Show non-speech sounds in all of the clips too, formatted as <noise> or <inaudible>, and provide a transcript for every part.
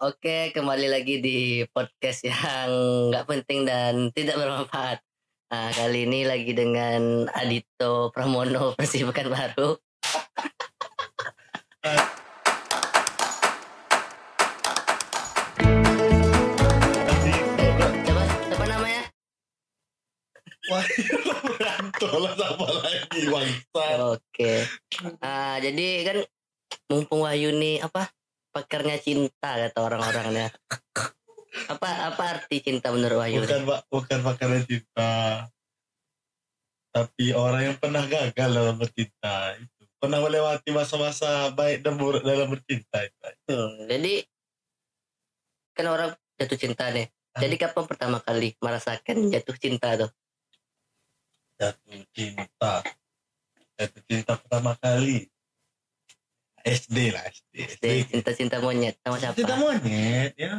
Oke, kembali lagi di podcast yang nggak penting dan tidak bermanfaat. Nah, kali ini lagi dengan Adito Pramono versi Pekanbaru. Coba, siapa namanya? Wah, apa lagi bangsa. Oke. Ah, jadi kan mumpung Wahyu nih apa pakarnya cinta kata orang-orangnya. Apa apa arti cinta menurut Wahyu? Bukan pak, bukan pakarnya cinta. Tapi orang yang pernah gagal dalam bercinta itu pernah melewati masa-masa baik dan buruk dalam bercinta itu. Hmm, jadi kan orang jatuh cinta nih. Jadi kapan pertama kali merasakan jatuh cinta tuh? Jatuh cinta, jatuh cinta pertama kali SD lah SD. SD. Cinta-cinta monyet sama siapa? Cinta monyet ya.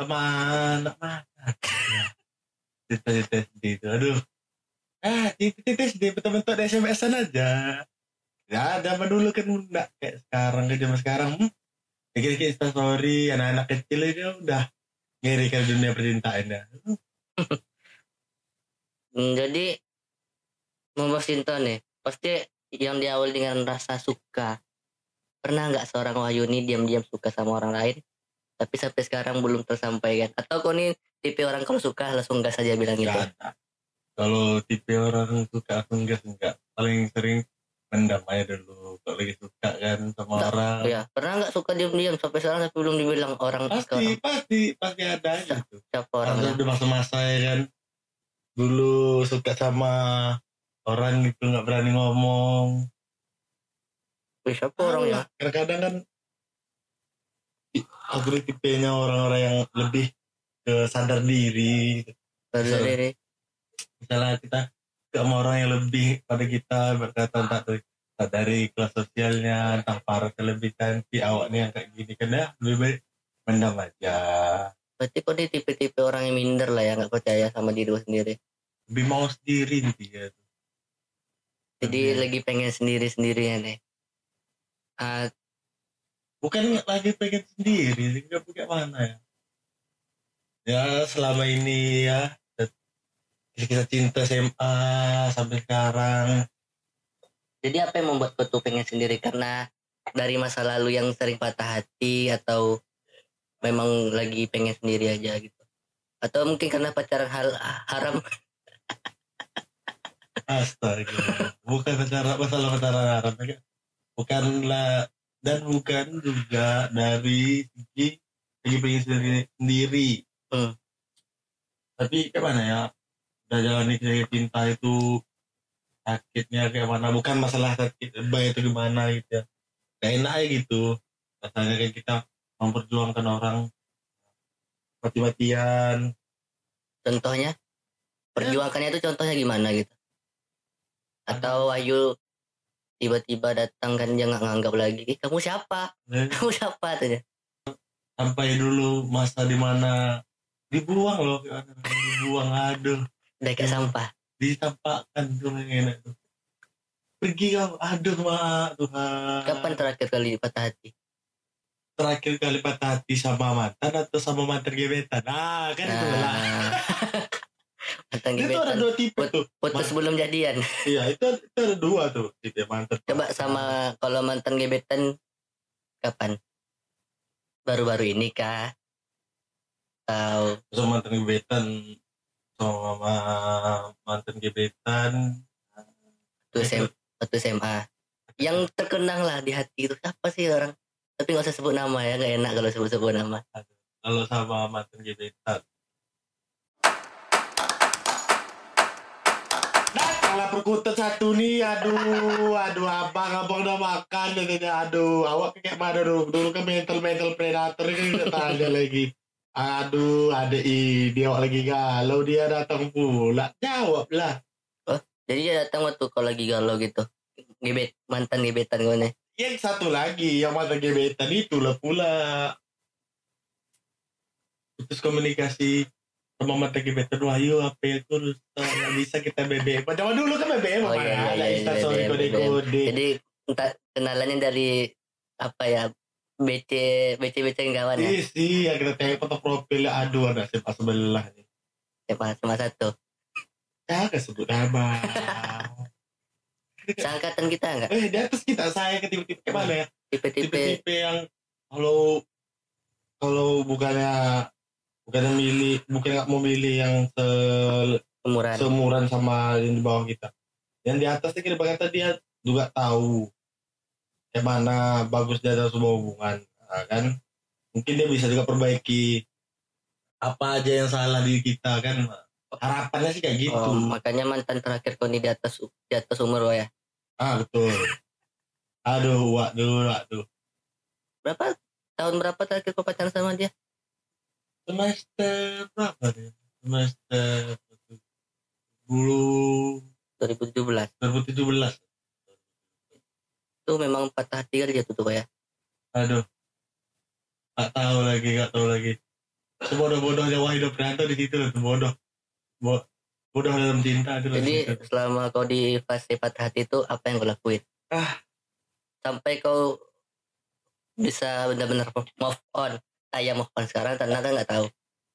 Sama anak mana? Cinta-cinta SD itu. Aduh. Ah, cinta-cinta SD betul-betul ada SMS-an aja. Ya, zaman dulu kan enggak kayak sekarang ke zaman sekarang. Hmm. Dikit-dikit story anak-anak kecil itu udah ngiri ke dunia percintaan ya. <laughs> Jadi membahas cinta nih, pasti yang diawali dengan rasa suka. Pernah nggak seorang Wahyu nih diam-diam suka sama orang lain, tapi sampai sekarang belum tersampaikan? Atau kau nih tipe orang kalau suka langsung gas saja bilang gitu? Ada. Kalau tipe orang suka aku enggak enggak. Paling sering pendam aja dulu. Kalau lagi suka kan sama Enggak. orang. Ya, pernah nggak suka diam-diam sampai sekarang tapi belum dibilang orang Pasti, orang pasti, pasti ada aja tuh. siapa Orang orangnya? udah masa-masa ya kan. Dulu suka sama orang itu nggak berani ngomong. Wih, siapa orangnya? Kadang-kadang kan aku tuh tipenya orang-orang yang lebih ke sadar diri. Dari Sorry. diri. Misalnya kita ke orang yang lebih pada kita berkata entah dari, entah dari kelas sosialnya, entah para lebih cantik, awaknya yang kayak gini kan ya lebih baik mendam aja. Berarti kok dia tipe-tipe orang yang minder lah ya nggak percaya sama diri sendiri. Lebih mau sendiri nih dia. Jadi Iya. lagi pengen sendiri-sendiri ya nih. Ah, bukan lagi pengen sendiri nggak punya mana ya ya selama ini ya kita cinta SMA sampai sekarang jadi apa yang membuat tuh pengen sendiri? Karena dari masa lalu yang sering patah hati atau memang lagi pengen sendiri aja gitu? Atau mungkin karena pacaran hal haram? <laughs> astaga bukan masalah masalah pacaran haram ya. bukanlah dan bukan juga dari segi lagi pengen sendiri, sendiri. Hmm. tapi gimana ya udah jalan kayak cinta itu sakitnya kayak mana bukan masalah sakit lebay itu gimana gitu ya gak enak aja gitu rasanya kayak kita memperjuangkan orang mati-matian Contohnya? Perjuangannya itu contohnya gimana gitu? Atau Wahyu tiba-tiba datang kan dia nggak nganggap lagi, "Ih, kamu siapa? Eh, Kamu siapa?" dia. sampai dulu masa di mana dibuang loh dibuang aduh Udah kayak sampah. ditampakkan tuh yang enak tuh pergi kamu aduh mak Tuhan Kapan terakhir kali patah hati? terakhir kali patah hati sama mantan atau sama mantan gebetan nah kan itu lah <laughs> Mantan itu ada gebetan dua tipe tuh putus sebelum jadian. iya itu, itu ada dua tuh tipe mantan Coba sama kalau mantan gebetan kapan? Baru-baru ini kah? Atau sama mantan gebetan sama mantan gebetan waktu SM, waktu SMA? Yang terkenang lah di hati itu siapa sih orang? Tapi nggak usah sebut nama ya, nggak enak kalau sebut-sebut nama. kalau sama mantan gebetan datanglah perkutut satu nih aduh aduh abang abang udah makan katanya aduh awak kayak mana dulu dulu kan mental mental predator ini kita tanya lagi aduh ada ide awak lagi galau dia datang pula jawab lah Jadi dia datang waktu kau lagi galau gitu. Gebet, mantan gebetan gue nih. yang satu lagi yang mantan gebetan itulah pula putus komunikasi sama gebetan Wahyu apa ya kurus nggak bisa kita BBM macam dulu kan BBM Oh, iya, iya, ada iya, instastory BBM. kode kode Jadi entah kenalannya dari apa ya BC BC BC kawan ya? Isi ya kita tengok foto profilnya aduh anak SMA sebelah nih siapa cuma satu? Jangan sebut nama. <laughs> Seangkatan kita enggak eh di atas kita saya ke tipe-tipe kayak mana ya? Tipe-tipe yang kalau kalau bukannya bukannya milih bukan nggak mau milih yang se umuran seumuran sama yang di bawah kita. Yang di atasnya kita kata dia juga tahu. Kayak mana bagus dia dalam sebuah hubungan. Nah, kan? Mungkin dia bisa juga perbaiki apa aja yang salah di kita kan? Harapannya sih kayak gitu. Oh, makanya mantan terakhir kau ini di atas di atas umur ya? Ah betul. Aduh waduh waduh berapa? Tahun berapa terakhir kau pacaran sama dia semester berapa nih semester bulu 2017 2017 itu memang patah hati kali jatuh tuh ya? Aduh. Nggak tahu lagi nggak tahu lagi. Sebodoh-bodohnya Wahid Prianto di situ loh bodoh Bo bodoh dalam cinta itu jadi situ. selama kau di fase patah hati itu apa yang kau lakuin? Ah. sampai kau bisa benar-benar move on saya move on sekarang ternyata nggak tahu.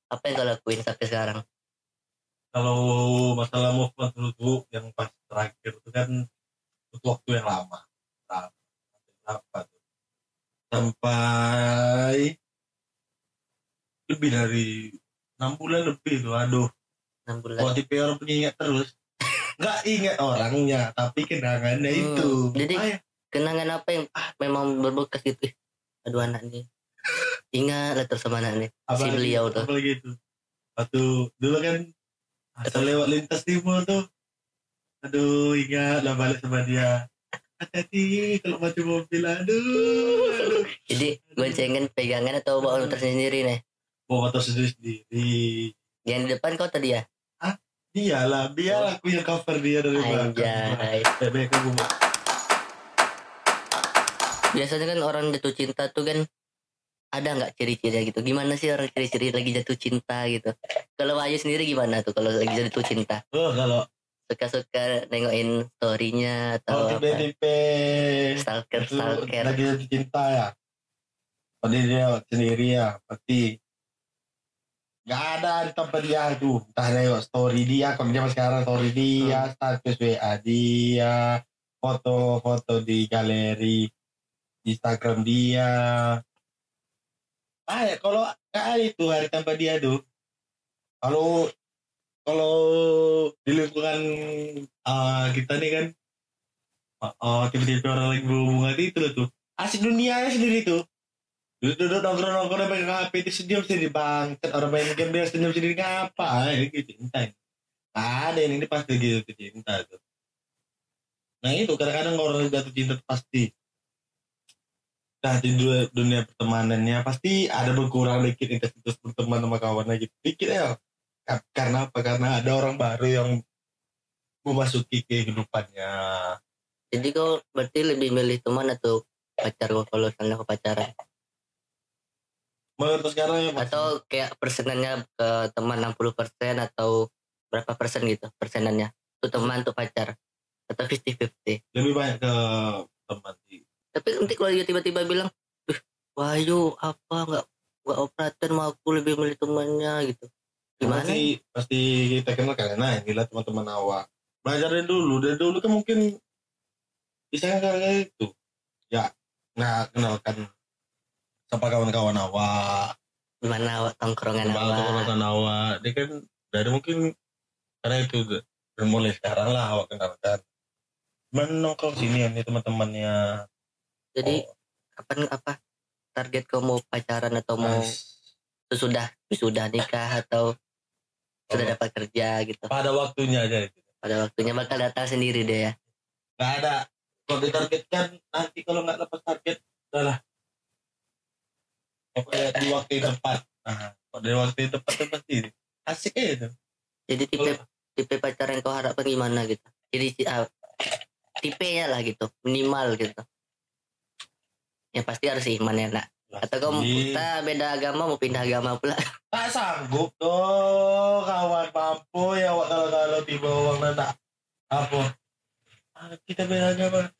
Apa yang kau lakuin sampai sekarang? Kalau masalah move on dulu yang pas terakhir itu kan butuh waktu yang lama. Lama sampai berapa tuh? Sampai lebih dari enam bulan lebih tuh aduh. Enam bulan. Kalau tipe orang pengingat terus. Nggak ingat orangnya tapi kenangannya Hmm, itu. Jadi- Ah, ya. kenangan apa yang ah, memang berbekas gitu Ih, aduh anak nih ingat lah terus sama anak nih si beliau tuh. apalagi itu. Waktu dulu kan asal lewat lintas timur tuh aduh ingat lah balik sama dia. Hati-hati kalau mati mobil aduh, aduh. jadi goncengan pegangan atau bawa motor sendiri nih? Bawa motor sendiri sendiri. Yang di depan kau tadi ya iyalah biar aku yang cover dia dari belakang. bebek aku biasanya kan orang jatuh cinta tuh kan ada nggak ciri-ciri gitu? Gimana sih orang ciri-ciri lagi jatuh cinta gitu? Kalau Ayu sendiri gimana tuh kalau lagi jatuh cinta? Oh kalau suka-suka nengokin storynya atau apa? Tipe-tipe stalker stalker. lagi jatuh cinta ya? Pada dia sendiri ya pasti nggak ada di tempat dia. Tuh entah nengok story dia kalau zaman sekarang story dia status WA dia foto-foto di galeri Instagram dia ah ya kalau nggak ada itu hari tanpa dia tuh kalau kalau di lingkungan ah, kita nih kan oh tiba-tiba orang lagi berhubungan itu loh tuh. Asik dunianya sendiri tuh duduk-duduk nongkrong-nongkrong pegang HP itu senyum sendiri bangset orang main game dia senyum sendiri ngapa ah, gitu cinta ini ada ini pasti gitu cinta tuh. Nah itu kadang-kadang orang jatuh cinta pasti nah di dunia, dunia pertemanannya pasti ada berkurang dikit intensitas berteman sama kawannya gitu dikit ya. Ka- karena apa? Karena ada orang baru yang memasuki kehidupannya. Jadi kau berarti lebih milih teman atau pacar kau kalau misalnya kau pacaran? Menurut sekarang ya atau kayak persenannya ke teman 60% atau berapa persen gitu persenannya? Tuh teman tuh pacar? Atau 50-50 lebih banyak ke teman sih tapi nanti kalau dia tiba-tiba bilang "Ih, Wahyu apa? Nggak nggak operator mau aku lebih milih temannya gitu. Gimana? pasti pasti kita kenal karena inilah teman-teman awak. Belajar dari dulu. Dari dulu kan mungkin bisa kayak itu ya nah kenalkan sama kawan-kawan awak. Gimana awak? Tongkrongan awak? kawan-kawan awak. Dia kan dari mungkin karena itu dan mulai sekarang lah awak kenalkan. Cuman nongkrong sini ini teman-temannya jadi Oh, kapan apa target kau mau pacaran atau mau sesudah sudah nikah atau sudah Oh. dapat kerja gitu? Pada waktunya aja itu. Pada waktunya bakal datang sendiri deh ya? Nggak ada. Kalau ditargetkan nanti kalau nggak dapat target udahlah pokoknya di waktu yang tepat. Nah, kalau di waktu yang tepat itu pasti asik aja itu. Jadi tipe Kalau- tipe pacaran yang kau harapkan gimana gitu? Jadi ah, tipenya lah gitu minimal gitu yang pasti harus iman ya nak. Atau kau kita beda agama mau pindah agama pula. <laughs> Tak sanggup tuh kawan mampu ya kalau kalau tiba uang nana apa ah, kita beda agama.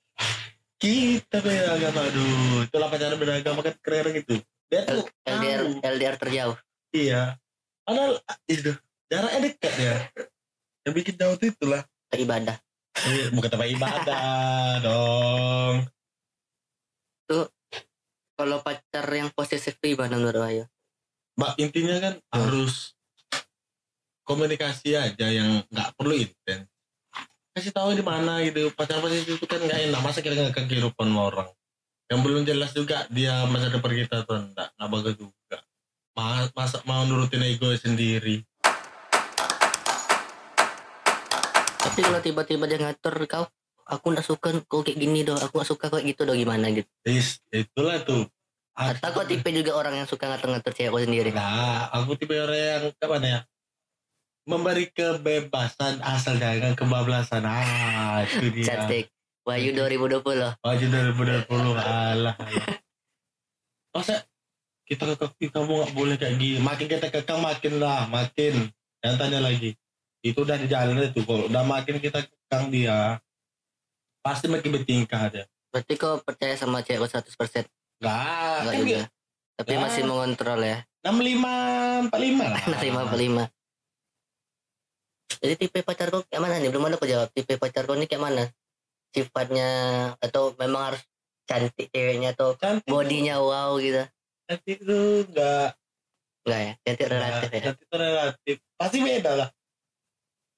Kita beda agama aduh. Itulah pacaran beda agama kan keren gitu. Dia tuh LDR tahu. LDR terjauh. Iya. Padahal itu jaraknya dekat ya yang bikin jauh itu itulah. Ke ibadah. Eh, bukan tempat ibadah <laughs> dong kalau pacar yang posesif gimana menurut Wahyu mbak intinya kan harus komunikasi aja yang nggak perlu intens. Kasih tahu di mana gitu pacar pacar itu kan nggak enak. Masa kita nggak kehidupan sama orang? Yang belum jelas juga dia masa depan kita atau enggak nggak bagus juga. Ma- masa mau nurutin ego sendiri. Tapi kalau tiba-tiba dia ngatur kau aku nggak suka kau kayak gini doh aku nggak suka kayak gitu doh gimana gitu Is, itulah tuh atau kau tipe juga orang yang suka ngatur-ngatur cewek kau sendiri Nah, aku tipe orang yang mana ya? Memberi kebebasan asal jangan kebablasan. Ah, itu dia. cantik Wahyu 2020 Baju 2020 alah. alah. Masa kita kekang kamu nggak boleh kayak gini. Makin kita kekang makin lah, makin. Jangan tanya lagi. Itu udah di jalan itu. Kalau udah makin kita kekang dia, pasti makin bertingkah dia. berarti kau percaya sama cewek kau 100% Enggak, enggak kan juga. tapi masih mengontrol ya. 65 45 lah. <laughs> lima lima. Jadi tipe pacar kau kayak mana nih? Belum ada aku jawab. Tipe pacar kau ini kayak mana? Sifatnya atau memang harus cantik ceweknya atau Cantik. bodinya wow gitu? Cantik tuh enggak enggak ya? Cantik relatif ya? Cantik itu relatif. Pasti beda lah.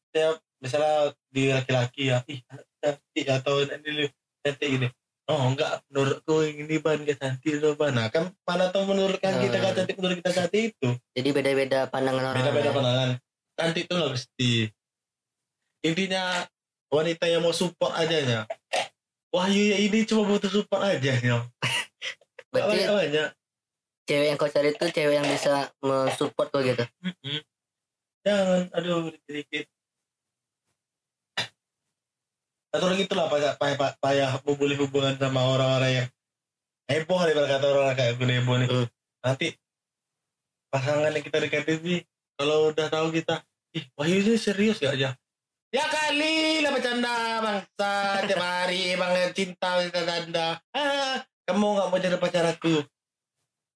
Setiap misalnya di laki-laki ya, ih anak cantik atau ini cantik gini. Oh enggak, menurutku ini ban gak cantik tuh ban. Nah kan mana tahu menurut kan kita Hmm. gak cantik menurut kita cantik itu. jadi beda-beda pandangan orang Beda-beda pandangan. Cantik itu nggak mesti. Intinya wanita yang mau support aja ya. Wahyu ya ini cuma butuh support aja ya. <laughs> berarti Banyak banyak. cewek yang kau cari itu cewek yang bisa mensupport kau gitu Mm-mm. Jangan, aduh dikit-dikit. Atau lagi itulah payah, payah, payah, memulih hubungan sama orang-orang yang heboh nih kata orang kayak gue heboh nih. Nanti pasangan yang kita deketin nih, kalau udah tahu kita, ih Wahyu ini serius gak aja? Ya kali lah bercanda bangsa tiap hari bang cinta cinta tanda. Ah, kamu nggak mau jadi pacar aku?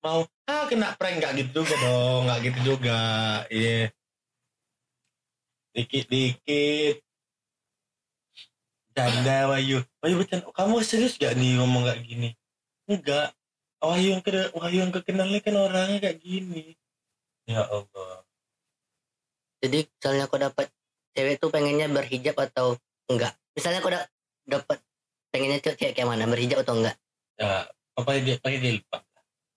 Mau? Ah kena prank nggak gitu juga dong, nggak gitu juga. Iya. Dikit-dikit. Canda Wahyu. Wahyu bercanda. Kamu serius gak nih ngomong kayak gini? Enggak. Wahyu yang ke Wahyu yang kekenalnya kan orangnya kayak gini. Ya Allah. jadi misalnya kau dapat cewek tuh pengennya berhijab atau enggak misalnya kau da- dapat pengennya cewek cewek kayak mana berhijab atau enggak Ya, apa dia pakai dia lupa.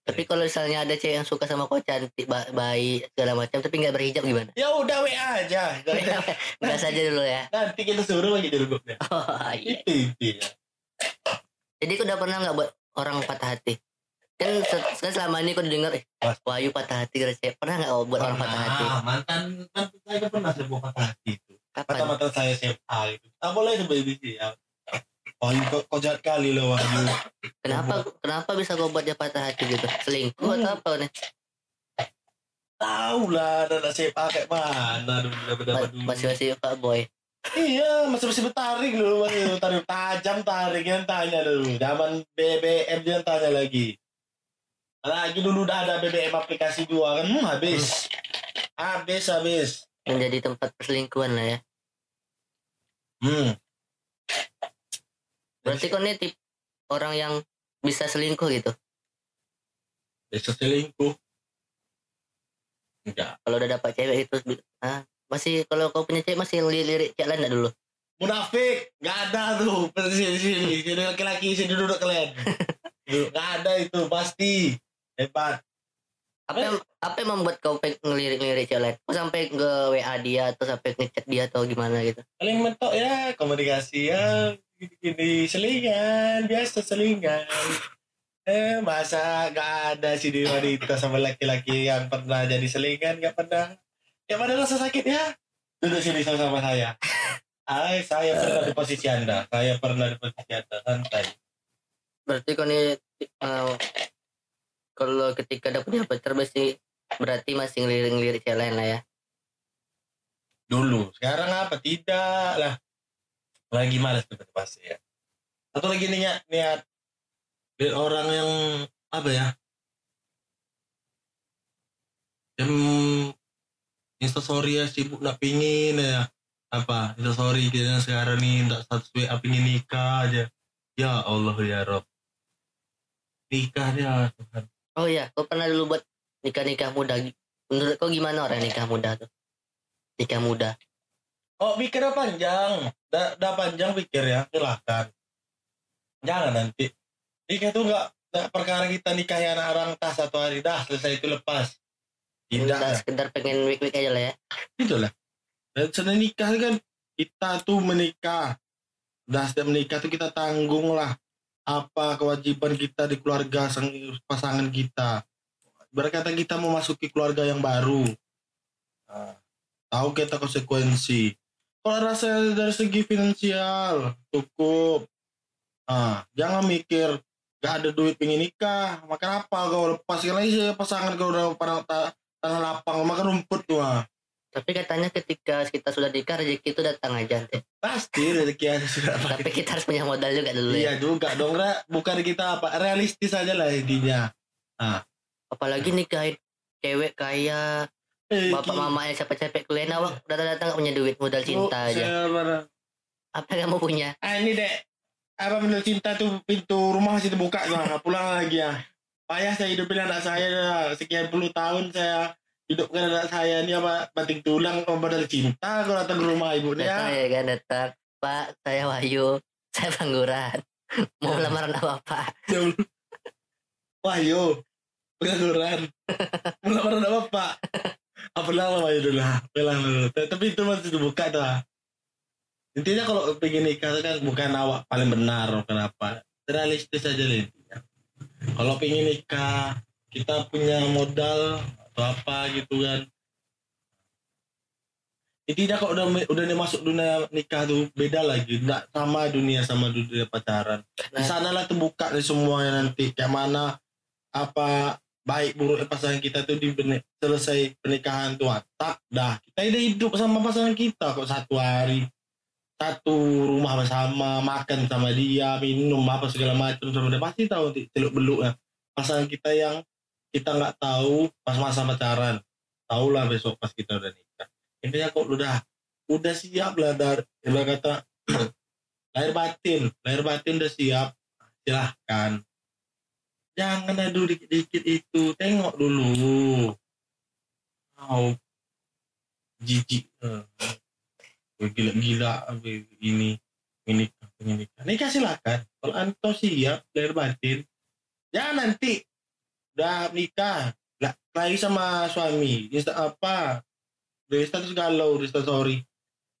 Tapi kalau misalnya ada cewek yang suka sama kau cantik ba- baik segala macam tapi enggak berhijab gimana Ya udah WA aja. <laughs> Bahas aja dulu ya Nanti kita suruh lagi dulu <laughs> oh, iya. Itu intinya. jadi kau udah pernah nggak buat orang patah hati kan, kan selama ini kau dengar eh. Wahyu patah hati gara cewek pernah nggak buat orang patah hati Pernah, mantan mantan saya pernah saya buat patah hati itu. Kapan mantan saya SMA gitu. Tak boleh itu ya. Wahyu kok, kok jahat kali loh Wahyu. kenapa kenapa bisa kau buat dia patah hati gitu selingkuh atau apa nih Tahu lah anak SMA kayak mana dulu dapat dulu. masih masih pak boy Iya, masih masih bertarik dulu, masih tarik tajam tarik yang tanya dulu. Zaman BBM dia tanya lagi. Lagi dulu udah ada BBM aplikasi dua kan, hmm, habis. Habis habis. menjadi tempat perselingkuhan lah ya Hmm. Berarti kau nih tip orang yang bisa selingkuh gitu Besok selingkuh. Enggak. kalau udah dapat cewek itu ah masih kalau kau punya cewek masih lirik cewek lain dulu Munafik, nggak ada tuh. Sini sini, sini laki-laki sini duduk kalian. <laughs> Nggak ada itu pasti. Hebat. apa yang, apa yang membuat kau pengen ngelirik-ngelirik cewek lain kau sampai ke WA dia atau sampai ngechat dia atau gimana gitu Paling mentok ya komunikasi ya gini selingan biasa selingan. Eh masa gak ada sih di wanita sama laki-laki yang pernah jadi selingan gak pernah. Yang mana rasa sakit ya? Duduk sini sama-sama saya. Ay, saya pernah di posisi anda. Saya pernah di posisi anda. Santai. berarti kau nih eh, kalau ketika udah punya pacar pasti berarti masih ngelirik-ngelirik cewek lain lah ya Dulu. Sekarang apa? Tidak lah. Lagi malas tuh pasti ya. atau lagi niat niat orang yang apa ya yang instastory ya sibuk nak pingin ya apa instastory kita sekarang nih tak status WA pingin nikah aja ya Allah ya Rob nikah ya Tuhan Oh iya, kau pernah dulu buat nikah-nikah muda. Menurut kau gimana orang nikah muda tuh? Nikah muda. Oh pikirnya panjang? Dah, dah panjang pikir ya silahkan. Jangan nanti. Nikah tuh nggak nggak perkara kita nikahi anak orang tas satu hari dah selesai itu lepas. Tidak sekedar pengen week-week aja lah ya. itulah. Dan sedang nikah kan kita tuh menikah. Dah setiap menikah tuh kita tanggung lah. Apa kewajiban kita di keluarga sang- pasangan kita. Berkata kita memasuki keluarga yang baru. Nah, tahu kita konsekuensi kalau rasa dari segi finansial cukup ah jangan mikir gak ada duit pengen nikah makan apa kau lepaskan aja pasangan kau udah ta- tanah lapang makan rumput tuh ah. Tapi katanya ketika kita sudah nikah rezeki itu datang aja. Teh. pasti rezeki sudah <laughs> Tapi kita harus punya modal juga dulu ya. iya juga dong Ra. bukan kita apa realistis aja lah intinya Apalagi nikahin cewek kaya, bapak ki- mamanya capek-capek kuliah awak datang-datang gak punya duit modal cinta Oh, aja. marah. Apa yang kamu punya? ah ini dek apa menurut cinta tuh pintu rumah masih terbuka gak pulang lagi ya payah saya hidupin anak saya dah. sekian puluh tahun saya hidupkan anak saya ini apa banting tulang modal cinta kalau datang ke rumah Datang ibunya ya kan datang. Pak, saya Wahyu. Saya pengangguran. Mau Ya. lamaran apa pak? wah yo pengangguran lamaran apa pak apa nama Wahyu dulu lah bilang dulu tapi itu masih terbuka tuh ah. intinya kalau pengen nikah kan bukan awak paling benar kenapa realistis aja lah intinya. Kalau pengen nikah kita punya modal atau apa gitu kan. Intinya kalau udah udah nih masuk dunia nikah tuh beda lagi. Nggak sama dunia sama dunia pacaran. Di sana lah terbuka nih semuanya nanti. Kayak mana apa baik buruk pasangan kita tuh di selesai pernikahan tuh ah, tak dah. Kita udah hidup sama pasangan kita kok satu hari. Satu rumah bersama makan sama dia minum apa segala macam sama dia. Pasti tahu nanti celuk beluk ya pasangan kita yang kita nggak tahu pas masa pacaran. Tahu lah besok pas kita udah nikah. Intinya kok udah udah siap lah dari kata <clears throat> lahir batin. Lahir batin udah siap silahkan jangan adu dikit-dikit itu. Tengok dulu. Mau. Jijik. Eh. gila-gila apa ini. Ini ini nikah. Silakan. Kalau anto siap lahir batin. Jangan nanti. Udah nikah. Lah lagi sama suami. Insta apa? Dari status galau di story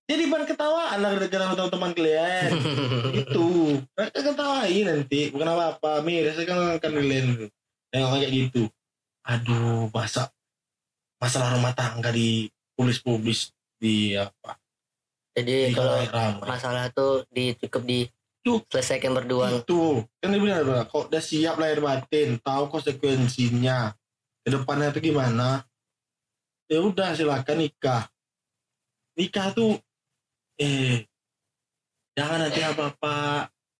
jadi bahan ketawaan lah dengan teman-teman kalian. <laughs> Itu mereka ketawain nanti. Bukan apa apa miris saya kan kan kalian tengok kayak gitu. Aduh masa masalah rumah tangga di publis-publis di apa? Jadi di kalau ramai. masalah tuh di cukup di Tuh. selesaikan berdua. itu. Kan dia bilang "Bro, kok udah siap lahir batin? Tahu konsekuensinya? Ke depannya itu gimana? Ya udah silakan nikah. Nikah tuh eh jangan nanti apa apa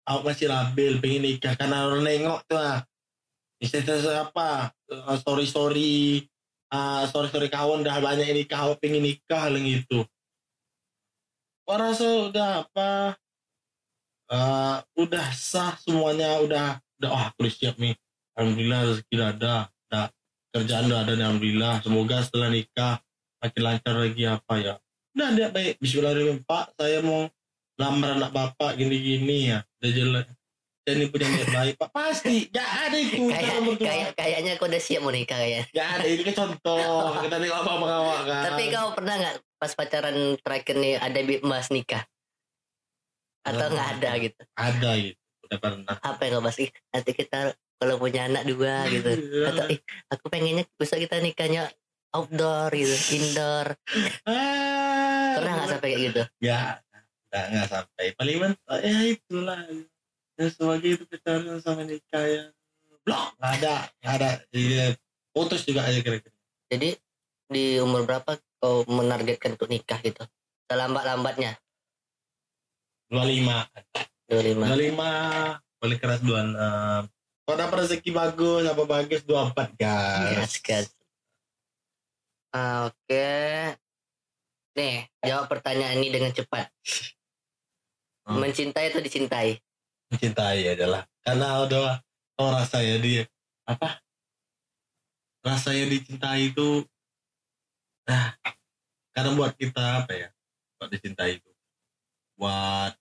aku masih labil pengen nikah. Karena orang nengok tuh ah. Istilah apa? Story story story story kawan udah banyak nikah aku pengen nikah yang itu Gua rasa udah apa? Eh, udah sah semuanya udah udah wah aku udah siap nih. Alhamdulillah rezeki ada. Udah kerjaan udah ada nih alhamdulillah. Semoga setelah nikah makin lancar lagi apa ya udah ada baik Bismillahirrahmanirrahim Pak saya mau lamar anak bapak gini-gini ya udah jelas ini punya niat baik Pak pasti gak ada itu Kayak kayak kayaknya aku udah siap mau nikah kayak. gak ada ini kan contoh <laughs> kita tengok apa apa kan Tapi kau pernah nggak pas pacaran terakhir nih ada bahas nikah? Atau Nggak. ada gitu? ada gitu udah pernah Apa yang kau bahas? Ih, nanti kita kalau punya anak dua gitu. Atau ih, aku pengennya bisa kita nikahnya outdoor gitu, indoor. Ah, Pernah nggak sampai kayak gitu? ya nggak nggak sampai. Paling mentok ya itulah. Ya sebagai itu pacaran sama nikah ya. Blok nggak ada nggak ada. Jadi, putus juga aja kira-kira. Jadi di umur berapa kau menargetkan untuk nikah gitu? Selambat-lambatnya. 25 25 25 paling keras 26 kalau dapat rezeki bagus apa bagus 24 guys. Gas gas Ah, oke nih jawab pertanyaan ini dengan cepat. Hmm. mencintai atau dicintai? Mencintai adalah karena udah oh rasanya dia apa? Rasanya dicintai itu nah karena buat kita apa ya buat dicintai itu. Buat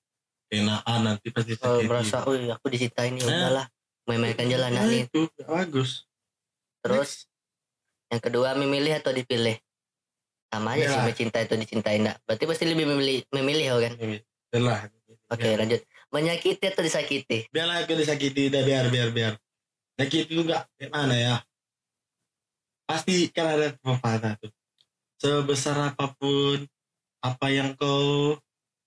kenaan nanti pasti oh, merasa oh aku dicintai nih Nah. udahlah memainkan jalan Nah, nih itu bagus. Terus yang kedua memilih atau dipilih sama aja Ya. sih mencintai atau dicintai enggak berarti pasti lebih memilih memilih oh kan? Udah lah. Oke Ya. lanjut. Menyakiti atau disakiti? Biarlah aku disakiti. Udah biar biar biar. Sakit juga gimana ya? Pasti kan ada pepatah tuh. Sebesar apa pun apa yang kau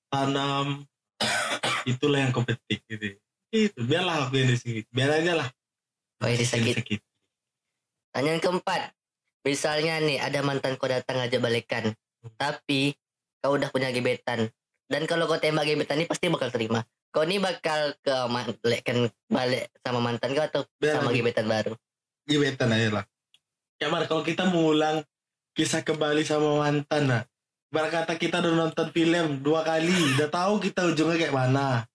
tanam <coughs> itulah yang kau petik gitu. Itu biarlah aku yang disakiti. Biar aja lah. Oh, yang disakiti. Disakiti. Pertanyaan keempat, misalnya nih ada mantan kau datang ngajak balikan, tapi kau udah punya gebetan, dan kalau kau tembak gebetan ini pasti bakal terima. Kau ini bakal ke balikan balik sama mantan kau atau biar sama gebetan baru? gebetan aja lah. Kamar kalau kita mengulang kisah kembali sama mantan nah berkata kita udah nonton film dua kali udah tahu kita ujungnya kayak mana.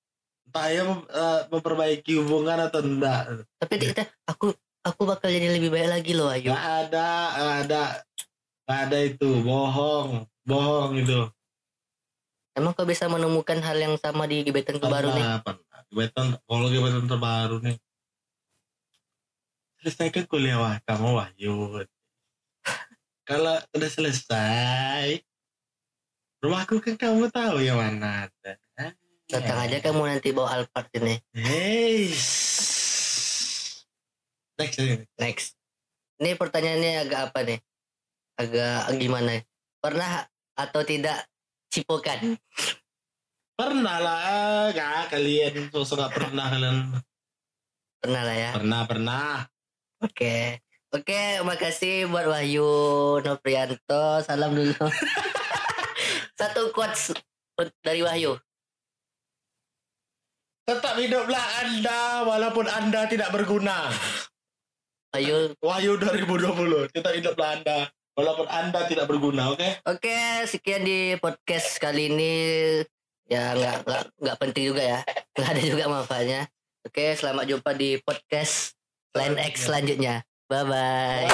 Entah ya mem- eh, memperbaiki hubungan atau enggak. Tapi kita aku aku bakal jadi lebih baik lagi loh Ayu. Gak ada, gak ada, gak ada itu, bohong, bohong itu. Emang kau bisa menemukan hal yang sama di gebetan kau baru nih? Pernah. Gebetan, kalau gebetan terbaru nih. Selesaikan kuliah wah, kamu Wahyu. <laughs> kalau udah selesai, rumahku kan kamu tahu yang mana. Datang aja kamu nanti bawa Alphard ini. Hey. Next, next. Ini pertanyaannya agak apa nih? Agak gimana? Pernah atau tidak cipokan? Pernah lah, gak kalian sosok gak pernah kalian. Pernah lah ya. Pernah, pernah. Oke. Oke, makasih buat Wahyu Noprianto. Salam dulu. <laughs> Satu quotes dari Wahyu. Tetap hiduplah Anda walaupun Anda tidak berguna. Wahyu. Wahyu 2020. Tetap hiduplah Anda walaupun Anda tidak berguna, oke? Oke, sekian di podcast kali ini. Ya nggak nggak nggak penting juga ya. Nggak ada juga manfaatnya. Oke, selamat jumpa di podcast Line X selanjutnya. Bye bye.